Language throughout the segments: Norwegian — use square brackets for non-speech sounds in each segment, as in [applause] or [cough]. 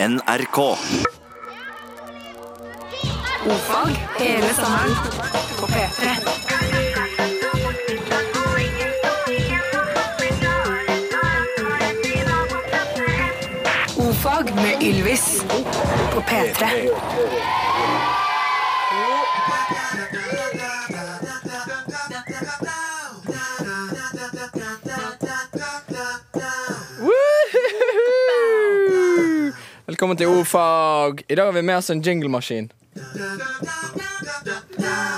NRK. Ofag hele sommeren på P3. Ofag med Ylvis på P3. Velkommen til ordfag. I dag har vi med oss en jinglemaskin.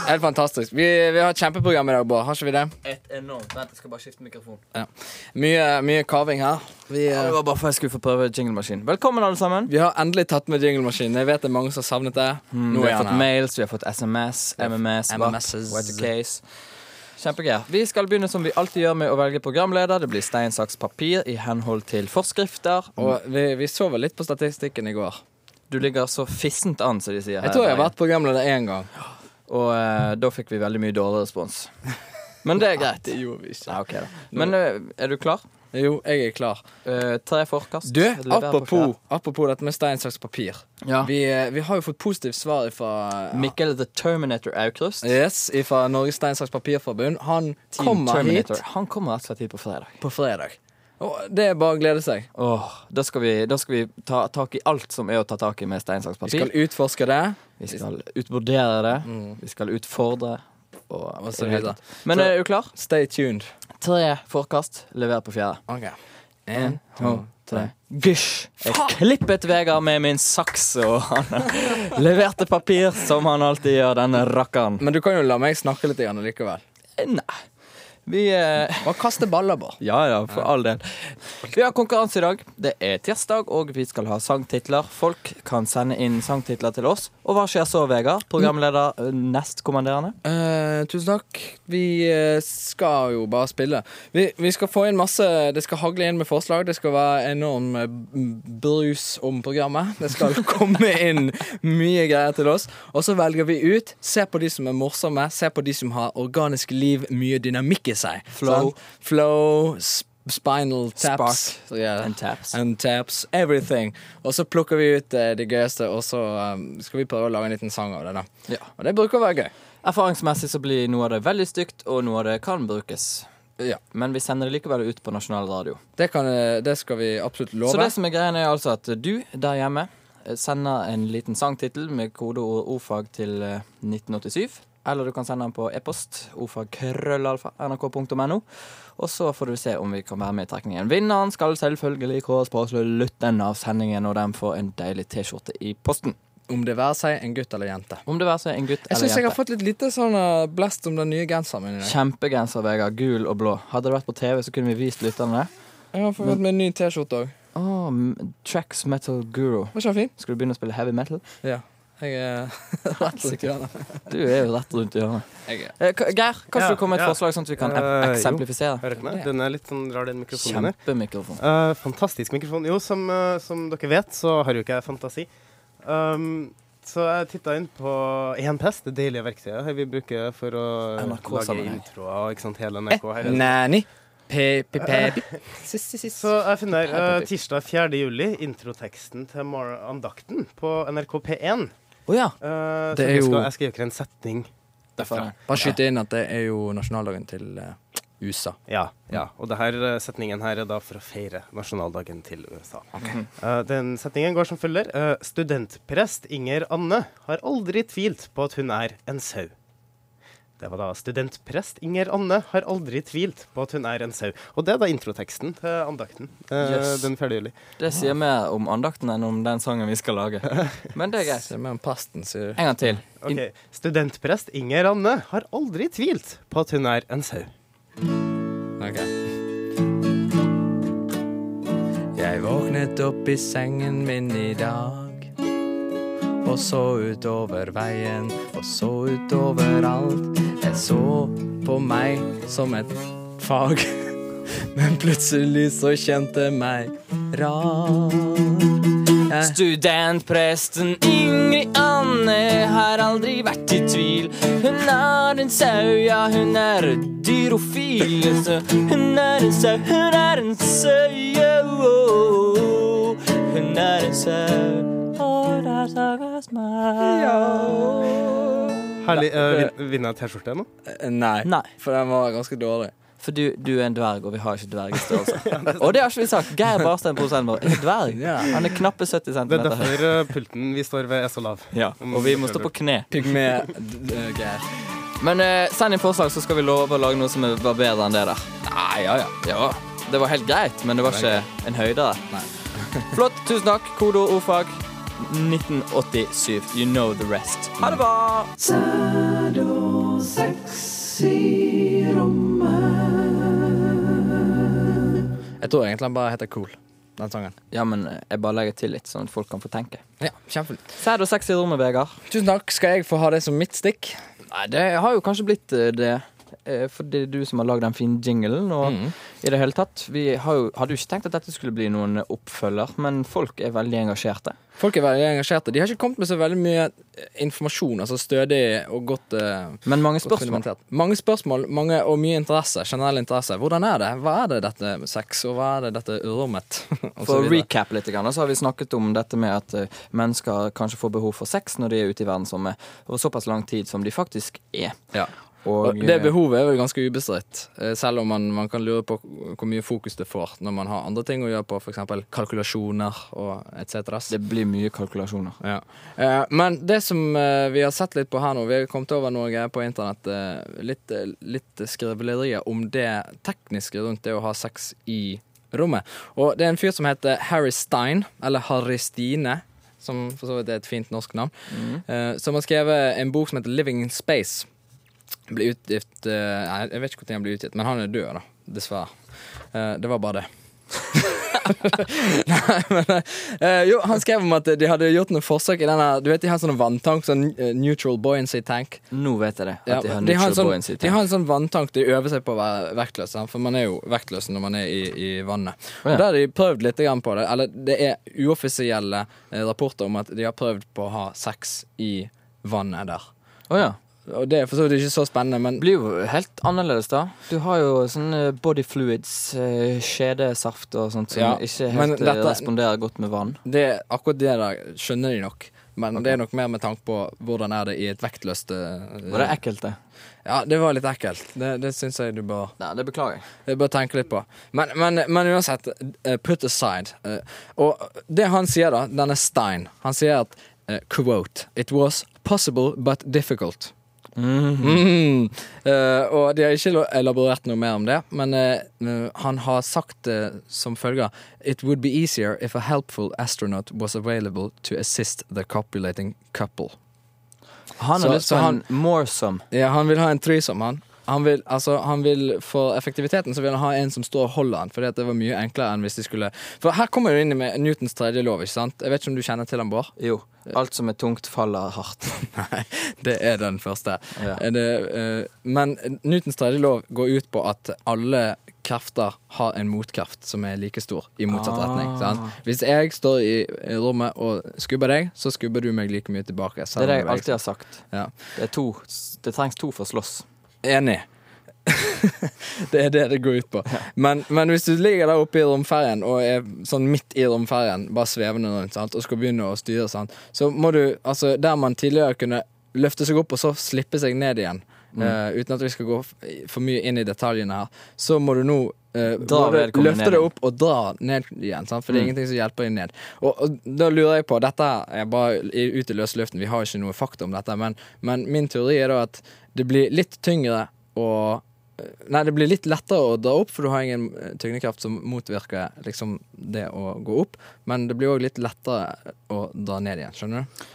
Helt fantastisk. Vi, vi har et kjempeprogram i dag, Bård. Har ikke vi det? Et enormt Vent, jeg skal bare skifte mikrofon. Ja. Mye, mye kaving her. Vi, Ja, det var bare for jeg skulle få prøve jinglemaskin. Velkommen, alle sammen. vi har endelig tatt med jinglemaskin. Jeg vet det er mange som har savnet det. Mm, vi har fått mails, vi har fått SMS, MMS, WAP, Kjempegreier. Vi skal begynne som vi alltid gjør med å velge programleder. Det blir stein, saks, papir i henhold til forskrifter. Og vi, vi så vel litt på statistikken i går. Du ligger så fissent an, som de sier her. Jeg tror jeg har vært programleder én gang. Og eh, da fikk vi veldig mye dårlig respons. Men det er [laughs] greit. Det gjorde vi ikke. Nei, ok da. Men eh, er du klar? Jo, jeg er klar. Uh, tre forkast. Du, apropos, apropos dette med stein, saks, papir. Ja. Vi, eh, vi har jo fått positivt svar fra Mikkel the Terminator Aukrust. Yes, fra Norges stein, saks, papirforbund. Han Team kommer Terminator. hit Han kommer rett og slett hit på fredag. på fredag. Oh, det er bare å glede seg. Oh, da skal vi, da skal vi ta tak i alt som er å ta tak i med stein, saks, Vi skal utforske det. Vi skal utvurdere det. Mm. Vi skal utfordre. Og, Og så videre. Men er du klar? Stay tuned. Tre forkast, lever på fjerde. Ok. En, to, tre. Gysj! Jeg klippet Vegard med min saks, og han [laughs] leverte papir som han alltid gjør, denne rakkeren. Men du kan jo la meg snakke litt igjen likevel. Nei. Vi eh, Bare kaste baller, på. Ja, ja, for all del. Vi har konkurranse i dag. Det er tirsdag, og vi skal ha sangtitler. Folk kan sende inn sangtitler til oss. Og hva skjer så, Vegard? Programleder eh, nestkommanderende? Eh, tusen takk. Vi eh, skal jo bare spille. Vi, vi skal få inn masse Det skal hagle inn med forslag. Det skal være enorm eh, brus om programmet. Det skal [laughs] komme inn mye greier til oss. Og så velger vi ut. Se på de som er morsomme. Se på de som har organisk liv, mye dynamikk i seg. Flow. Sant? Flow, spinal taps. Spark. Yeah. And taps. And taps, everything. Og så plukker vi ut eh, det gøyeste, og så um, skal vi prøve å lage en liten sang av det. da Ja. Og det bruker å være gøy. Erfaringsmessig så blir noe av det veldig stygt, og noe av det kan brukes. Ja. Men vi sender det likevel ut på nasjonal radio. Det, kan, eh, det skal vi absolutt love. Så det som er greien er altså at du der hjemme eh, sender en liten sangtittel med kodeord ordfag til eh, 1987. Eller du kan sende den på e-post ordfagkrøllalfa.nrk.no. Og så får du se om vi kan være med i trekningen. Vinneren skal selvfølgelig kåres på slutten av sendingen, og den får en deilig T-skjorte i posten. Om det være seg en gutt eller jente. Om det være seg en gutt Jeg eller syns jeg har fått litt lite sånn eh, blest om den nye genseren min i. Kjempegenser, Vegard. Gul og blå. Hadde det vært på TV, så kunne vi vist lytterne det. Jeg har fått med en ny T-skjorte òg. Oh, Tracks Metal Guru. Skal du begynne å spille heavy metal? Ja. Jeg er [laughs] rett rundt hjørnet. Du er jo rett rundt hjørnet. Jeg. Eh, Geir, kan Ja, du komme med et ja. forslag, sånn at vi kan eksemplifisere? jo. Hører? Den er litt sånn rar, den mikrofonen. Kjempemikrofon. Uh, fantastisk mikrofon. Jo, som, uh, som dere vet, så har jo ikke jeg fantasi. Um, så jeg titta inn på ENPS, det deilige verktøyet vi bruker for å NRK lage introer ikke sant, hele NRK her. Nanny. Så jeg finner eh, tirsdag 4. juli introteksten til andakten på NRK P1. Å ja. Uh, Det er jo- Jeg skal gjøre en setning derfra. Bare skyte inn at det er jo nasjonaldagen til eh, USA. Ja, ja. Og denne eh, setningen her er da for å feire nasjonaldagen til USA. Eh, den setningen går som følger. Uh, studentprest Inger Anne har aldri tvilt på at hun er en sau. Det var da studentprest Inger Anne har aldri tvilt på at hun er en sau. Og det er da introteksten til andakten eh, Yes. den 4. juli. Det sier mer om andakten enn om den sangen vi skal lage. [laughs] Men det er greit. Det er mer om pasten, sier du. En gang til. Ok, Studentprest Inger Anne har aldri tvilt på at hun er en sau. Ok. Jeg våknet opp i sengen min i dag og så utover veien og så utover alt. Jeg så på meg som et fag, [laughs] men plutselig så kjente meg rar. Jeg Studentpresten Ingrid Anne har aldri vært i tvil. Hun er en sau, ja, hun er dyrofil. Så hun er en sau, hun er en sau. oh, oh. Hun er en sau, og der sages meg. Herlig. Uh, vin vinner jeg T-skjorte nå? Eh, Nei, Nei. for den var ganske dårlig. For du, du er en dverg, og vi har ikke dvergestørrelse. [laughs] og det har ikke vi sagt. Geir Barstein, produsenten vår, er en dverg. Ja. Han er knappe 70 cm. Det er derfor uh, pulten vi står ved, er så lav. Ja, og vi må stå på kne. Pygme-Geir. Men uh, send inn forslag, så skal vi love å lage noe som var bedre enn det der. Nei, ja, ja. ja. Det var helt greit, men det var ikke en høyde. [laughs] Flott. Tusen takk. Kodo ordfag 1987. You know the rest. Ha det bra! Jeg tror egentlig han bare heter Cool, den sangen. Ja, men jeg bare legger til litt, sånn at folk kan få tenke. Ja, kjempefint. Sæd og sex i rommet, Vegard. Tusen takk. Skal jeg få ha det som mitt stikk? Nei, det har jo kanskje blitt eh, det. Eh, For det er du som har lagd den fine jinglen. Og Mm. i det hele tatt Vi har jo, hadde jo ikke tenkt at dette skulle bli noen oppfølger, men folk er veldig engasjerte. Folk er veldig engasjerte. De har ikke kommet med så veldig mye eh, informasjon. Altså stødig og godt, eh, Men mange spørsmål. Mange spørsmål mange, og mye interesse. Generell interesse. Hvordan er det? Hva er det dette med sex, og hva er det dette [laughs] så For å recap litt, så har vi snakket om dette med at mennesker kanskje får behov for sex når de er ute i verdensrommet over såpass lang tid som de faktisk er. Ja. Og, det behovet er vel ganske ubestridt, eh, selv om man, man kan lure på hvor mye fokus det får når man har andre ting å gjøre på, f.eks. kalkulasjoner og etc. det blir mye kalkulasjoner. Ja. Eh, men det som eh, vi har sett litt på her nå, vi har kommet over noe på internett, eh, litt, eh, litt skrivelerier om det tekniske rundt det å ha sex i rommet. Og det er en fyr som heter Harry Stein, eller Harry Stine, som for så vidt er et fint norsk navn, eh, som har skrevet en bok som heter Living in Space. Ble utgitt eh, Nei, jeg vet ikke når han ble utgitt, men han er død, da. Dessverre. Eh, det var bare det. [laughs] Nei, men uh, Jo, han skrev om at de hadde gjort noen forsøk i denne Du vet de har sånne vanntank, sånn neutral buoyancy tank. Nå vet jeg det. Ja, de har de, har sånn, de har en sånn vanntank de øver seg på å være vektløs, for man er jo vektløs når man er i, i vannet. Og Da har de prøvd litt grann på det. Eller det er uoffisielle rapporter om at de har prøvd på å ha sex i vannet der. Oh, ja. Og det er for så vidt ikke så spennende, men Det blir jo helt annerledes, da. Du har jo sånne body fluids, eh, skjedesaft og sånt som Ja, ikke helt eh, dette- responderer godt med vann. det, akkurat det der skjønner de nok. Men det er nok mer med tanke på hvordan er det i et vektløst eh, Var det ekkelt, det? Ja, det var litt ekkelt. Det, det syns jeg du bør Nei, det beklager jeg. Jeg bør tenke litt på. Men, men, men uansett, put aside. og det han sier, da, denne Stein, han sier at quote It was possible but difficult. Mm. Eh, og de har ikke elaborert noe mer om det, men eh, han har sagt det som følger It would be easier if a helpful astronaut was available to assist the copulating couple. Han har lyst på han- en moresome. Ja, han vil ha en threesome, han. Han vil, altså, han vil, For effektiviteten så vil han ha en som står og holder han, fordi det var mye enklere enn hvis de skulle For her kommer du inn med Newtons tredje lov, ikke sant? Jeg vet ikke om du kjenner til han, Bård? Jo. Alt som er tungt, faller hardt. [laughs] Nei, det er den første. Ja. Det, uh, men Newtons tredje lov går ut på at alle krefter har en motkraft som er like stor i motsatt Ah. retning. Sant? Hvis jeg står i rommet og skubber deg, så skubber du meg like mye tilbake. Det er det jeg alltid har sagt. Ja. Det, to, det trengs to for å slåss. Enig. [laughs] det er det det går ut på. Men, men hvis du ligger der oppe i romferjen og er sånn midt i romferjen, bare svevende rundt, sant? og skal begynne å styre, sant? så må du altså Der man tidligere kunne løfte seg opp og så slippe seg ned igjen, eh, uten at vi skal gå for mye inn i detaljene her, så må du nå uh, både løfte det opp og dra ned igjen, sant? for det er ingenting som hjelper deg ned. Og, og da lurer jeg på Dette er bare ut i løse luften, vi har ikke noe fakta om dette, men, men min teori er da at det blir litt tyngre å Nei, det blir litt lettere å dra opp, for du har ingen eh, tyngdekraft som motvirker liksom, det å gå opp. Men det blir òg litt lettere å dra ned igjen. Skjønner du?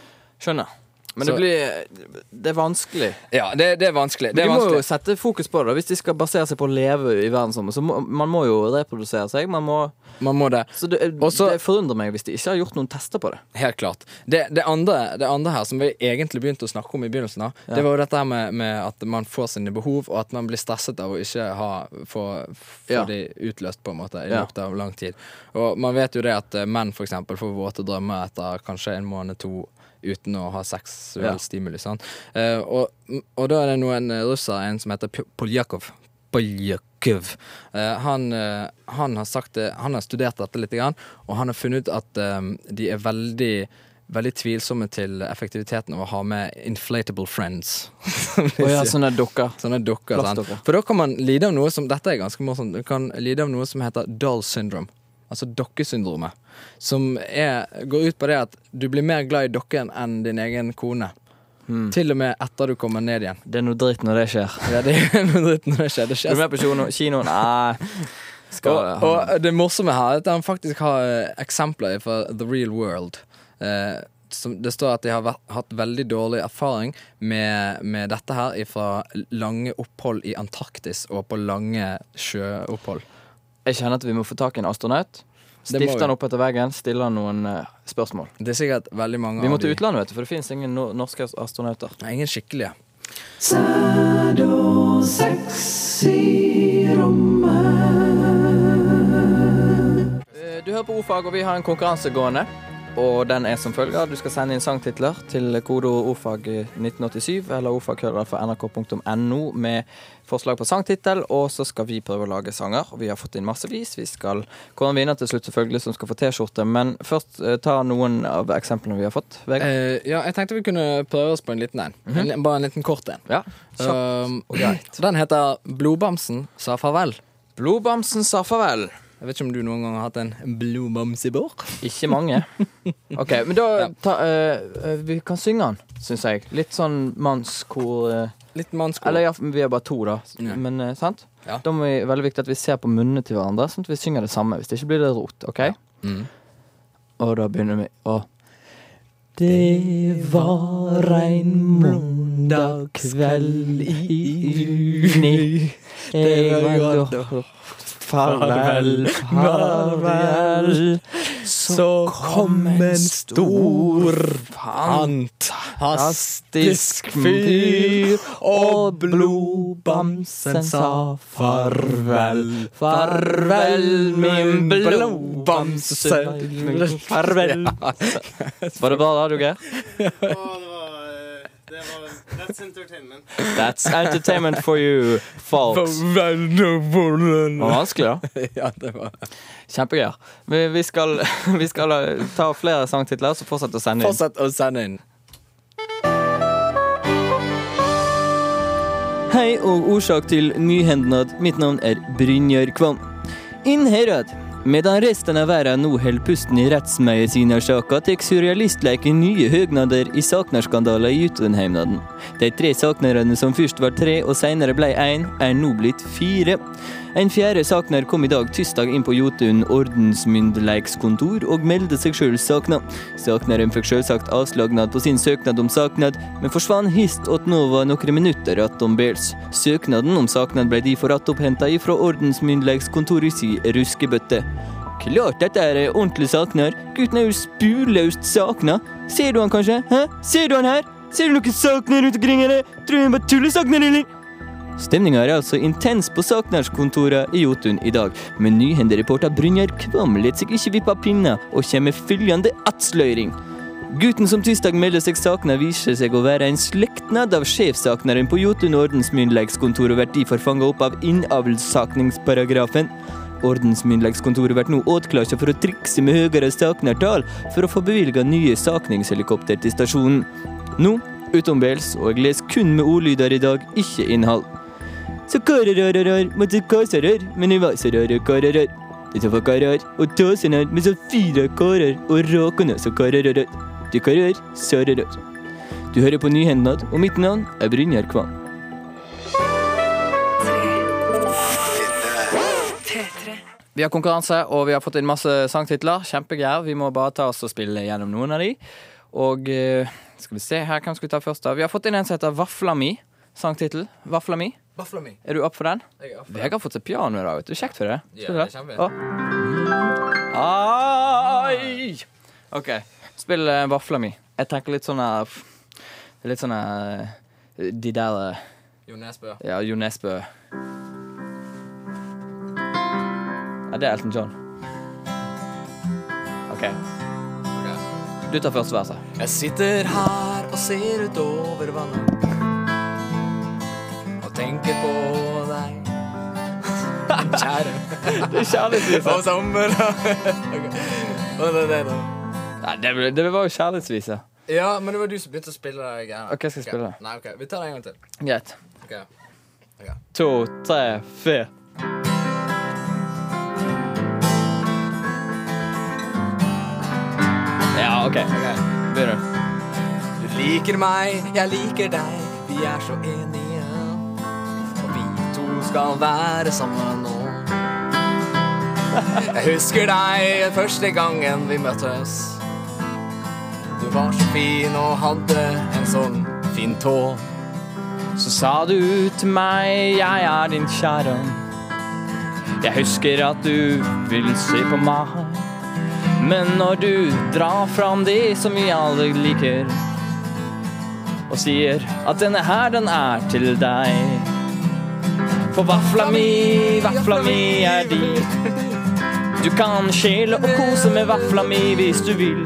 Skjønner. Men Så- det blir Det er vanskelig. Ja, det, det er vanskelig. Det de må må jo sette fokus på det. Hvis de skal basere seg på å leve i verdensrommet, så må man må jo reprodusere seg. Man må Man må det. Så det, Også- det forundrer meg hvis de ikke har gjort noen tester på det. Helt klart. Det, det, andre, det andre her, som vi egentlig begynte å snakke om i begynnelsen, da, Ja. det var jo dette her med, med at man får sine behov, og at man blir stresset av å ikke ha få, få Ja. de utløst, på en måte, i løpet av lang tid. Og man vet jo det at eh, menn, eksempel, får våte drømmer etter kanskje en måned, to uten å ha seksuell Ja. stimuli. Sånn. Eh, og, og da er det noen russer, russere, en som heter Poljakov. Poljakov. Eh, han, eh, han har sagt det, han har studert dette litt, grann, og han har funnet ut at eh, de er veldig Veldig tvilsomme til effektiviteten av å ha med inflatable friends. [laughs] oh ja, sånne dukker. Sånne dukker. sant? For da kan man lide av noe som Dette er ganske morsomt. Du kan lide av noe som heter doll syndrome. Altså dokkesyndromet. Som er, går ut på det at du blir mer glad i dokken enn din egen kone. Hmm. Til og med etter du kommer ned igjen. Det er noe dritt når det skjer. [laughs] Ja, det er noe dritt når det skjer. Det Er du er med på kino? kino? Nei. Skal Og, og det morsomme her er at han faktisk har eh, eksempler fra the real world. Eh, som det står at de har vært, hatt veldig dårlig erfaring med, med dette her fra lange opphold i Antarktis og på lange sjøopphold. Jeg kjenner at vi må få tak i en astronaut. Det Stifte han opp etter veggen, stille han noen uh, spørsmål. Det er sikkert veldig mange Vi må til utlandet, vet du, for det finnes ingen no norske astronauter. Nei, Ingen skikkelige. Eh, Du hører på ordfag, og vi har en konkurranse gående. Og den er som følger. Du skal sende inn sangtitler til kodeord ordfag 1987 eller ordfaghører for nrk.no med forslag på sangtittel, og så skal vi prøve å lage sanger. Vi har fått inn massevis. Vi skal kåre en vinner til slutt, selvfølgelig, som skal få T-skjorte. Men først eh, ta noen av eksemplene vi har fått. Eh, ja, jeg tenkte vi kunne prøve oss på en liten en. en bare en liten kort en. Ja. Um, den heter 'Blodbamsen sa farvel'. Blodbamsen sa farvel. Jeg vet ikke om du noen gang har hatt en blodbamsebår? Ikke mange. OK, men da [laughs] ta, eh, Vi kan synge den, syns jeg. Litt sånn mannskor. Uh, Litt mannskor. Eller ja, vi er bare to, da. Ja. Men uh, sant? Ja. Da må vi, veldig viktig at vi ser på munnene til hverandre, sånn at vi synger det samme. Hvis det ikke blir det rot. OK? Mm. Og da begynner vi å Det var en mandag kveld i juni. Jeg var da Farvel, farvel. Så kom en stor fantastisk fyr, og blodbamsen sa farvel. Farvel, min blodbamse. Farvel. [laughs] Var det bra da, du, Geir? det var, det var That's entertainment. That's entertainment for you, folks. Det var vanskelig, da. [laughs] ja, det var Kjempegøy. Vi, vi, skal, [laughs] vi skal eh, ta flere sangtitler, så fortsett å sende inn. Fortsett å sende inn. Hei og årsak til nyhendnad. Mitt navn er Brynjar Kvam. Inn herad. Medan resten av verden nå holder pusten i rettsmedisinersaka, tar surrealistleiken nye høgnader i saknarskandaler i Utenheimnaden. De tre saknerne som først var tre og senere ble én, er nå blitt fire. En fjerde sakner kom i dag tirsdag inn på Jotun ordensmyndighetskontor og meldte seg sjøl sakna. Sakneren fikk selvsagt avslagnad på sin søknad om saknad, men forsvant hist at nå var noen minutter attom bels. Søknaden om saknad ble derfor attopphenta ifra ordensmyndighetskontoret si ruskebøtte. Klart dette er ordentlig sakner. Gutten er jo spurløst sakna. Ser du han kanskje? Hæ? Ser du han her? Ser du noen sakner rundt omkring her? Tror du han bare tullesakner, eller? Stemninga er altså intens på saknærskontoret i Jotun i dag, men nyhendereporter Brynjar Kvam lar seg ikke vippe av pinna og kommer med følgende attsløyring. Gutten som tirsdag melder seg savna, viser seg å være en slektnad av sjefsakneren på Jotun ordensmyndighetskontor og blir derfor fanga opp av innavlssakningsparagrafen. Ordensmyndighetskontoret blir nå åtklart for å trikse med høyere saknertall for å få bevilga nye sakningshelikopter til stasjonen. Nå utenbels, og jeg leser kun med ordlyder i dag, ikke innhold. Så karararar, måtte kasarar, men så rare kararar. Det som var karar, og tåsenar med så fire karar, og rakene så karararar. De karar, sararar. Du hører på Nyhendnad, og mitt navn er Brynjar Kvam. Vi har konkurranse, og vi har fått inn masse sangtitler. Kjempegreier. Vi må bare ta oss og spille gjennom noen av de. Og eh, skal vi se her, hvem skal vi ta først? da? Vi har fått inn en som heter Vafla mi. Sangtittel. Vafla mi. Vafla mi. Er du opp for den? Jeg er opp for Vegard har fått seg piano i dag. vet du. Kjekt for det. Ja, det er kjempefint. Å. Ai! OK. Spill uh, Vafla mi. Jeg tenker litt sånn her Litt sånn her eh, De der eh, Jo Nesbø. Ja, Jo Nesbø. Ja, det er Elton John. OK. Du tar første verset. Jeg sitter her og ser utover vannet Og tenker på deg Kjære. [laughs] [laughs] Det er kjærlighetsvise. Og sommer Ok. Og det, var jo kjærlighetsvise. Ja, men det var du som begynte å spille det greiene. Okay, skal jeg spille det? Nei, ok, Vi tar det en gang til. Greit. Ok. To, tre, fire. Ja, OK. Begynner. Du liker meg, jeg liker deg, vi er så enige. Skal være sammen nå. Jeg husker deg første gangen vi møttes. Du var så fin og hadde en sånn fin tå. Så sa du til meg, jeg er din kjære. Jeg husker at du vil se på meg. Men når du drar fram det som vi alle liker, og sier at denne her, den er til deg. For vafla mi, vafla mi er din. Du kan skille og kose med vafla mi hvis du vil.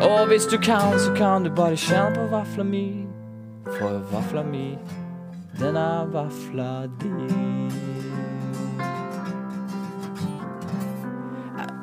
Og hvis du kan, så kan du bare kjenne på vafla mi. For vafla mi, den er vafla di.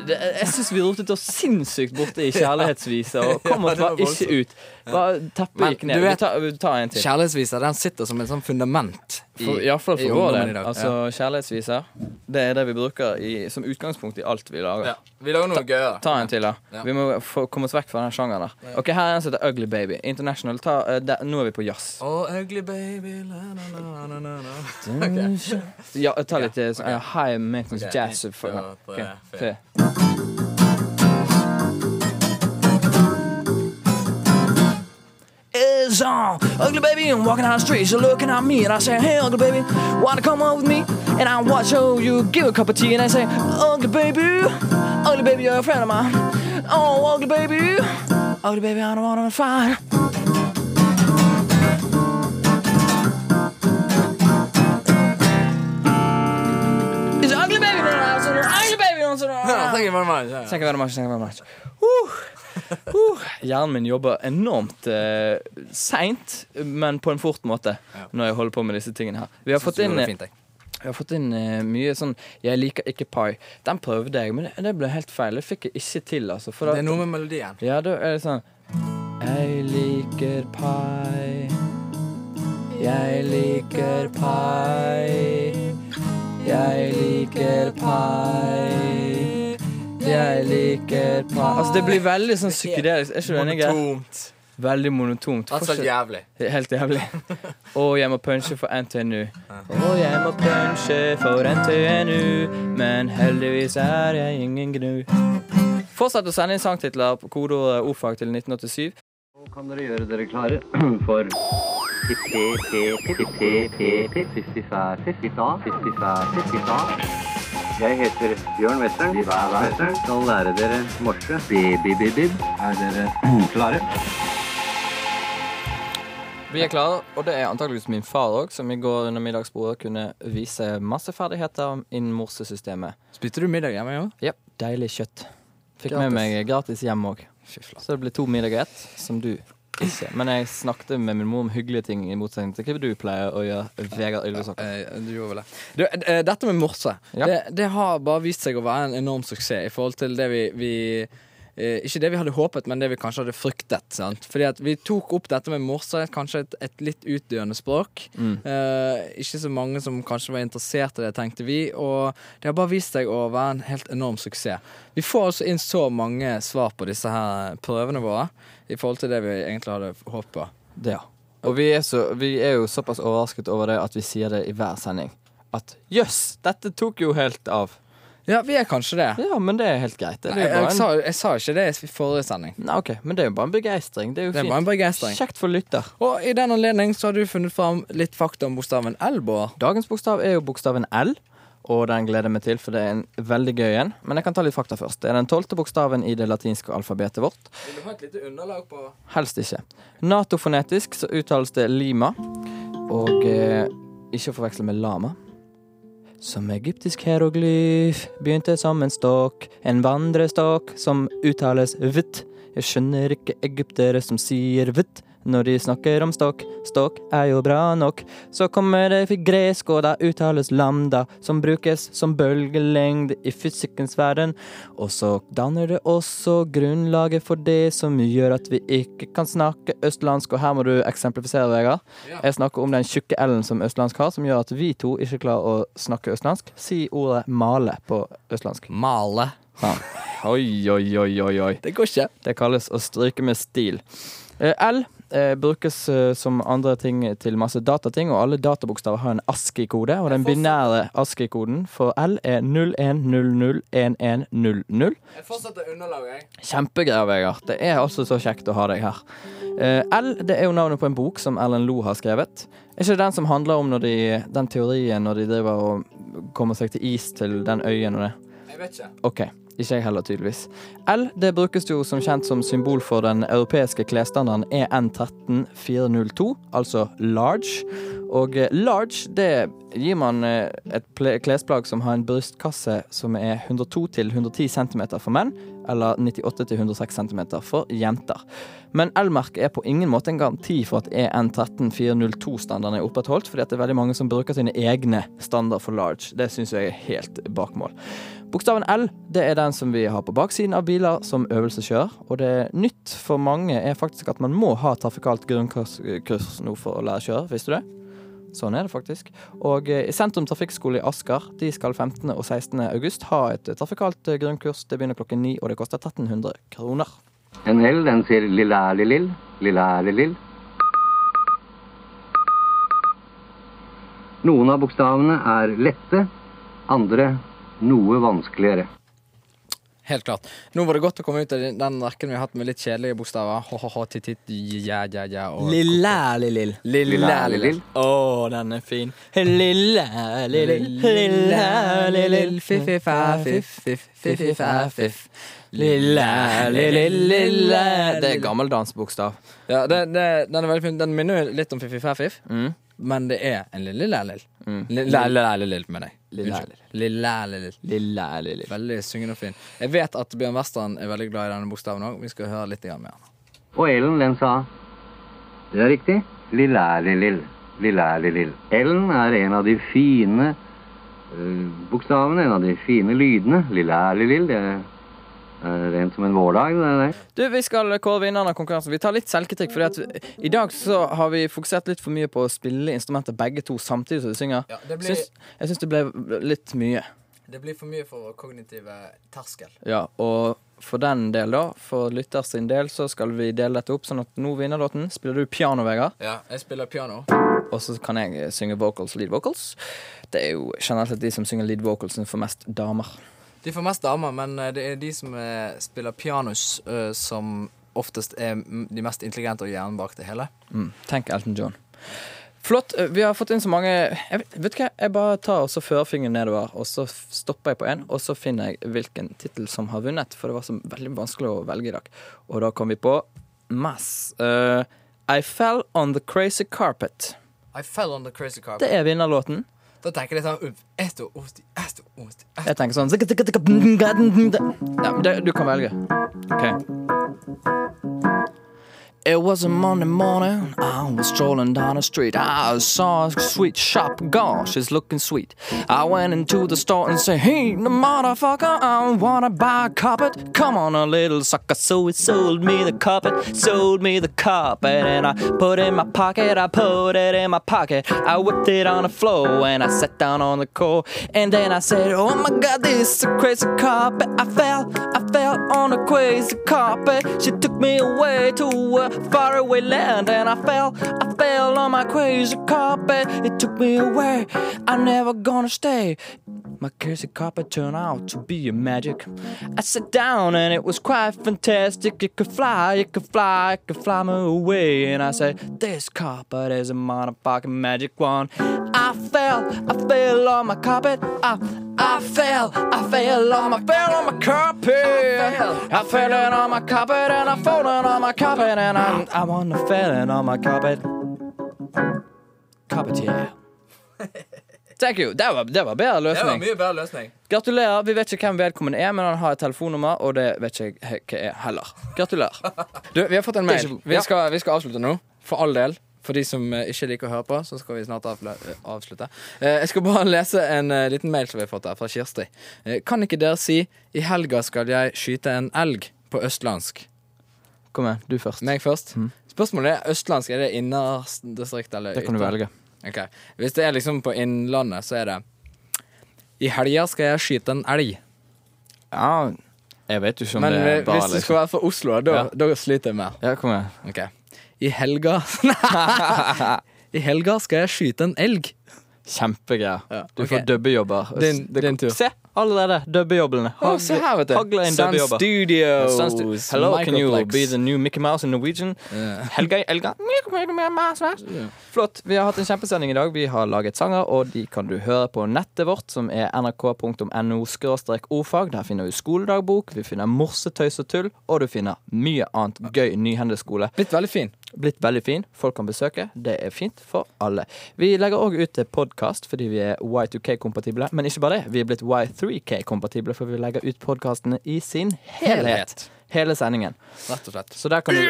Det, jeg syns vi rotet oss sinnssykt borte i [laughs] kjærlighetsviser og kom oss Ja, bare ikke ut. Bare Teppet gikk ned. du vet- Vi tar, tar en til. Kjærlighetsvisa den sitter som et sånn fundament. For, I hvert fall i for vår ungdommen del. Altså, Kjærlighetsviser, det er det vi bruker i, som utgangspunkt i alt vi lager. ja. Vi lager noe gøy. Ta en til, da. Ja. Vi må få, komme oss vekk fra den sjangeren. der Ok, Her er en som heter Ugly Baby. International. Ta, uh, der, nå er vi på jazz. Oh, ugly baby la, la, la, la, la. Ja, ta litt eh, sånn, eh, high maintenance okay. jazz. For, okay. ok, tre, It's on, ugly baby, I'm walking down the street, you're looking at me, and I say, Hey, ugly baby, wanna come out with me? And I watch you, you give a cup of tea, and I say, Ugly baby, ugly baby, you're a friend of mine. Oh, ugly baby, ugly baby, I don't wanna fight. Thank you very much. Ja. Thank you very much. Thank you very much. Uh, uh. Hjernen min jobber enormt uh, seint, men på en fort måte, når jeg holder på med disse tingene her. Vi har fått inn, fint, jeg. vi har fått inn uh, mye sånn 'Jeg liker ikke pai'. Den prøvde jeg, men det, det ble helt feil. Det fikk jeg ikke til, altså. For Det er er noe med melodien. ja, da er det sånn Jeg liker pai. Jeg liker pai. Jeg liker pai. Jeg liker pai Altså, det blir veldig sånn psykedelisk. Er ikke du enig? Monotont. Veldig monotont. Altså Fortsatt- jævlig. Helt jævlig. [laughs] Og jeg må punche for NTNU. Og jeg må punche for NTNU, men heldigvis er jeg ingen gnu. Fortsett å sende inn sangtitler på kodeordet ordfag til 1987. Nå kan dere gjøre dere klare [clears throat] for Jeg heter Bjørn Western. Western skal lære dere morse. Bi-bi-bi-bib. Er dere [clears throat] klare? Vi er klare, og det er antageligvis min far òg, som i går under middagsbordet kunne vise masse ferdigheter innen morsesystemet. Spiste du middag hjemme i år? Ja, deilig kjøtt. Fikk Gratis. med meg gratis hjem òg. Så det ble to middager ett, som du ikke. Men jeg snakket med min mor om hyggelige ting, i motsetning til hva du pleier å gjøre, Vegard Ylvisåker. Eh, du gjorde vel det. Du, eh, dette med morse, Ja. det, det har bare vist seg å være en enorm suksess i forhold til det vi, vi eh, Ikke det vi hadde håpet, men det vi kanskje hadde fryktet. Sant? Fordi at vi tok opp dette med morse, kanskje et, et litt utdøende språk. Eh, ikke så mange som kanskje var interessert i det, tenkte vi. Og det har bare vist seg å være en helt enorm suksess. Vi får altså inn så mange svar på disse her prøvene våre i forhold til det vi egentlig hadde håpet på. Det, ja. Og vi er, så, vi er jo såpass overrasket over det at vi sier det i hver sending. At jøss, dette tok jo helt av. Ja, vi er kanskje det. Ja, men det er helt greit. Det Nei, er jeg, bare en, sa, jeg sa ikke det i forrige sending. Nei, ok, Men det er jo bare en begeistring. Det er jo Det er bare en begeistring. Kjekt for lytter. Og i den anledning så har du funnet fram litt fakta om bokstaven L, Bård. Dagens bokstav er jo bokstaven L, og den gleder jeg meg til, for det er en veldig gøy en. Men jeg kan ta litt fakta først. Det er den tolvte bokstaven i det latinske alfabetet vårt. Vil du ha et lite underlag på Helst ikke. Natofonetisk så uttales det lima, og eh, ikke å forveksle med lama. Som egyptisk hieroglyf begynte som en stokk, en vandrestokk som uttales vitt. Jeg skjønner ikke egyptere som sier vitt når de snakker om stokk. Stokk er jo bra nok. Så kommer det fra gresk, og da uttales lambda, som brukes som bølgelengde i fysikkens verden. Og så danner det også grunnlaget for det som gjør at vi ikke kan snakke østlandsk. Og her må du eksemplifisere, Vegard. Jeg snakker om den tjukke L-en som østlandsk har, som gjør at vi to ikke klarer å snakke østlandsk. Si ordet male på østlandsk. Male. Ja. Oi, oi, oi, oi, oi. Det går ikke. Det kalles å stryke med stil. Eh, L eh, brukes eh, som andre ting til masse datating, og alle databokstaver har en ASCII-kode. Og den binære ASCII-koden for L er 01001100. Jeg fortsetter underlaget, jeg. Kjempegreier, Vegard. Det er altså så kjekt å ha deg her. Eh, L det er jo navnet på en bok som Ellen Loe har skrevet. Er ikke det den som handler om de, den teorien når de driver og kommer seg til is til den øyen og det? Jeg vet ikke. OK. Ikke jeg heller, tydeligvis. L det brukes jo som kjent som symbol for den europeiske klesstandarden E EN13402, altså large. Og eh, large det gir man eh, et klesplagg som har en brystkasse som er 102 til 110 cm for menn, eller 98 til 106 cm for jenter. Men L-merket er på ingen måte en garanti for at E EN13402-standarden er opprettholdt, fordi det er veldig mange som bruker sine egne standard for large. Det syns jeg er helt bakmål. Bokstaven L det er den som vi har på baksiden av biler som øvelseskjører. Og det nytt for mange er faktisk at man må ha trafikalt grunnkurs nå for å lære å kjøre. Visste du det? Sånn er det faktisk. Og eh, i Sentrum trafikkskole i Asker de skal 15. og 16. august ha et eh, trafikalt eh, grunnkurs. Det begynner klokken ni, og det koster 1300 kroner. En L, den sier lille-æli-lill, lille-æli-lill. Noen av bokstavene er lette, andre noe vanskeligere. Helt klart. Nå var det godt å komme ut av den- rekken vi har hatt med litt kjedelige bokstaver. Ja, ja. og- Lille-lill. Lille-æli-lill. Å, den er fin. Lille-lill, lille-lill, fiffi-fa-fiff-fiff-fiff-fa-fiff. Lille-lille Det er gammel dansbokstav. Ja, det, det, den er veldig fin. Den minner jo litt om Fiffi-fa-fiff, Mm. Men det er en lille lærlil. Mm. Lille-lill, mener jeg. Lille-lill. Veldig syngende og fin. Jeg vet at Bjørn Western er veldig glad i denne bokstaven òg. Vi skal høre litt grann med han. Og L-en, den sa Det er riktig. Lille-æli-lill, lille-æli-lill. Er en av de fine eh, bokstavene, en av de fine lydene. Er rent som en vårdag. Det det. Du, Vi skal kåre vinneren av konkurransen. Vi tar litt selvkritikk. fordi at I dag så har vi fokusert litt for mye på å spille instrumenter begge to samtidig som vi synger. Ja, det blir, Syns, jeg syns det ble litt mye. det blir for mye for vår kognitive terskel. Ja, Og for den del, da, for lytter sin del, så skal vi dele dette opp. Sånn at nå vinner låten. Spiller du piano, Vegard? Ja, jeg spiller piano. Og så kan jeg synge vocals, lead vocals. Det er jo generelt sett de som synger lead vocals, som får mest damer. De får mest damer, men eh, det er de som er, spiller pianos, uh, som oftest er de mest intelligente og hjernen bak det hele. Mm. Tenk Elton John. Flott. eh, Vi har fått inn så mange jeg vet, vet hva? Jeg bare tar også førfingeren nedover, og så stopper jeg på én, og så finner jeg hvilken tittel som har vunnet, for det var så veldig vanskelig å velge i dag. Og da kom vi på Mass. Uh, I Fell On The Crazy Carpet. I fell on the crazy carpet. Det er vinnerlåten. Da tenker jeg litt sånn Esto, esto. Jeg tenker sånn Ja, Du kan velge. OK. It was a Monday morning. I was strolling down the street. I saw a sweet shop girl. She's looking sweet. I went into the store and said, Hey, the motherfucker, I wanna buy a carpet. Come on, a little sucker. So he sold me the carpet, sold me the carpet, and I put it in my pocket. I put it in my pocket. I whipped it on the floor and I sat down on the core. And then I said, Oh my God, this is a crazy carpet. I fell, I fell on a crazy carpet. She took me away to a faraway land, and I fell, I fell on my crazy carpet. It took me away. I'm never gonna stay. My crazy carpet turned out to be a magic. I sat down and it was quite fantastic. It could fly, it could fly, it could fly me away. And I said, This carpet is a motherfucking magic one. I fell, I fell on my carpet. I, I fell, I fell on my, fell on my carpet. I fell in on my carpet and I fallen on my carpet and I, I wanna fell in on my carpet. Carpet, yeah. [laughs] Thank you. Det var, det var bedre Det var løsning. mye bedre løsning. Gratulerer. Vi vet ikke hvem vedkommende er, men han har et telefonnummer, og det vet ikke jeg hva er heller. Gratulerer. [laughs] Du, vi har fått en mail. Vi skal, vi skal avslutte nå. for all del. For de som eh, ikke liker å høre på, så skal vi snart eh, avslutte. Eh, Jeg skal bare [laughs] lese en liten mail som vi har fått her fra Kirsti. Kan ikke dere si 'I helga skal jeg skyte en elg' på østlandsk? Kom igjen, du først. Meg først. Mm. Spørsmålet er østlandsk. Er det innerdistrikt eller Det kan du velge. Ok. Hvis det er liksom på Innlandet, så er det I helga skal jeg skyte en elg. Ja, jeg vet jo ikke om Men det er bare Men hvis det skal være fra Oslo, da, Ja. da sliter jeg mer. Ja, kom igjen. Ok. I helga [laughs] I helga skal jeg skyte en elg. Kjempegreier. Ja, Du okay. får dubbejobber. Din- din tur. Se, allerede. Dubbejobbene. Å, se her, vet du. Hagler inn Sun dubbejobber. Studios. Sun Stu- Hello, can you be the new Mickey Mouse in Norwegian? Yeah. Helga, Elga Flott. Vi har hatt en kjempesending i dag. Vi har laget sanger, og de kan du høre på nettet vårt, som er nrk.no ordfag. Der finner du skoledagbok, vi finner morsetøys og tull, og du finner mye annet gøy nyhendeskole. Blitt veldig fin. Blitt veldig fin. Folk kan besøke. Det er fint for alle. Vi legger òg ut podkast fordi vi er Y2K-kompatible. Men ikke bare det, vi er blitt Y3K-kompatible, for vi legger ut podkastene i sin helhet. Hele sendingen. Rett og slett. Så der kan du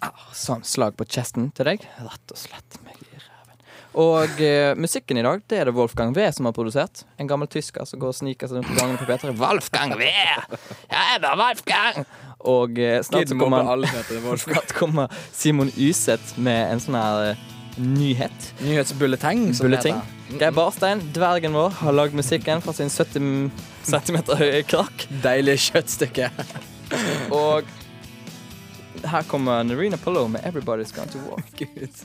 Ah, Sånn slag på kjesten til deg. Rett og slett meg i ræven. Og eh, musikken i dag det er det Wolfgang V som har produsert. En gammel tysker som går og sniker seg rundt i gangene på P3. Wolfgang V! Jeg er da Wolfgang! Og eh, snart, kommer, [laughs] snart kommer Simon Yseth med en sånn her eh, nyhet. Nyhetsbulleteng. som Bulleting. Geir Barstein, dvergen vår, har lagd musikken fra sin 70 cm høye krakk. Deilig kjøttstykke. Og her kommer Narina Polo med 'Everybody's Gone to War'. [laughs] Gud.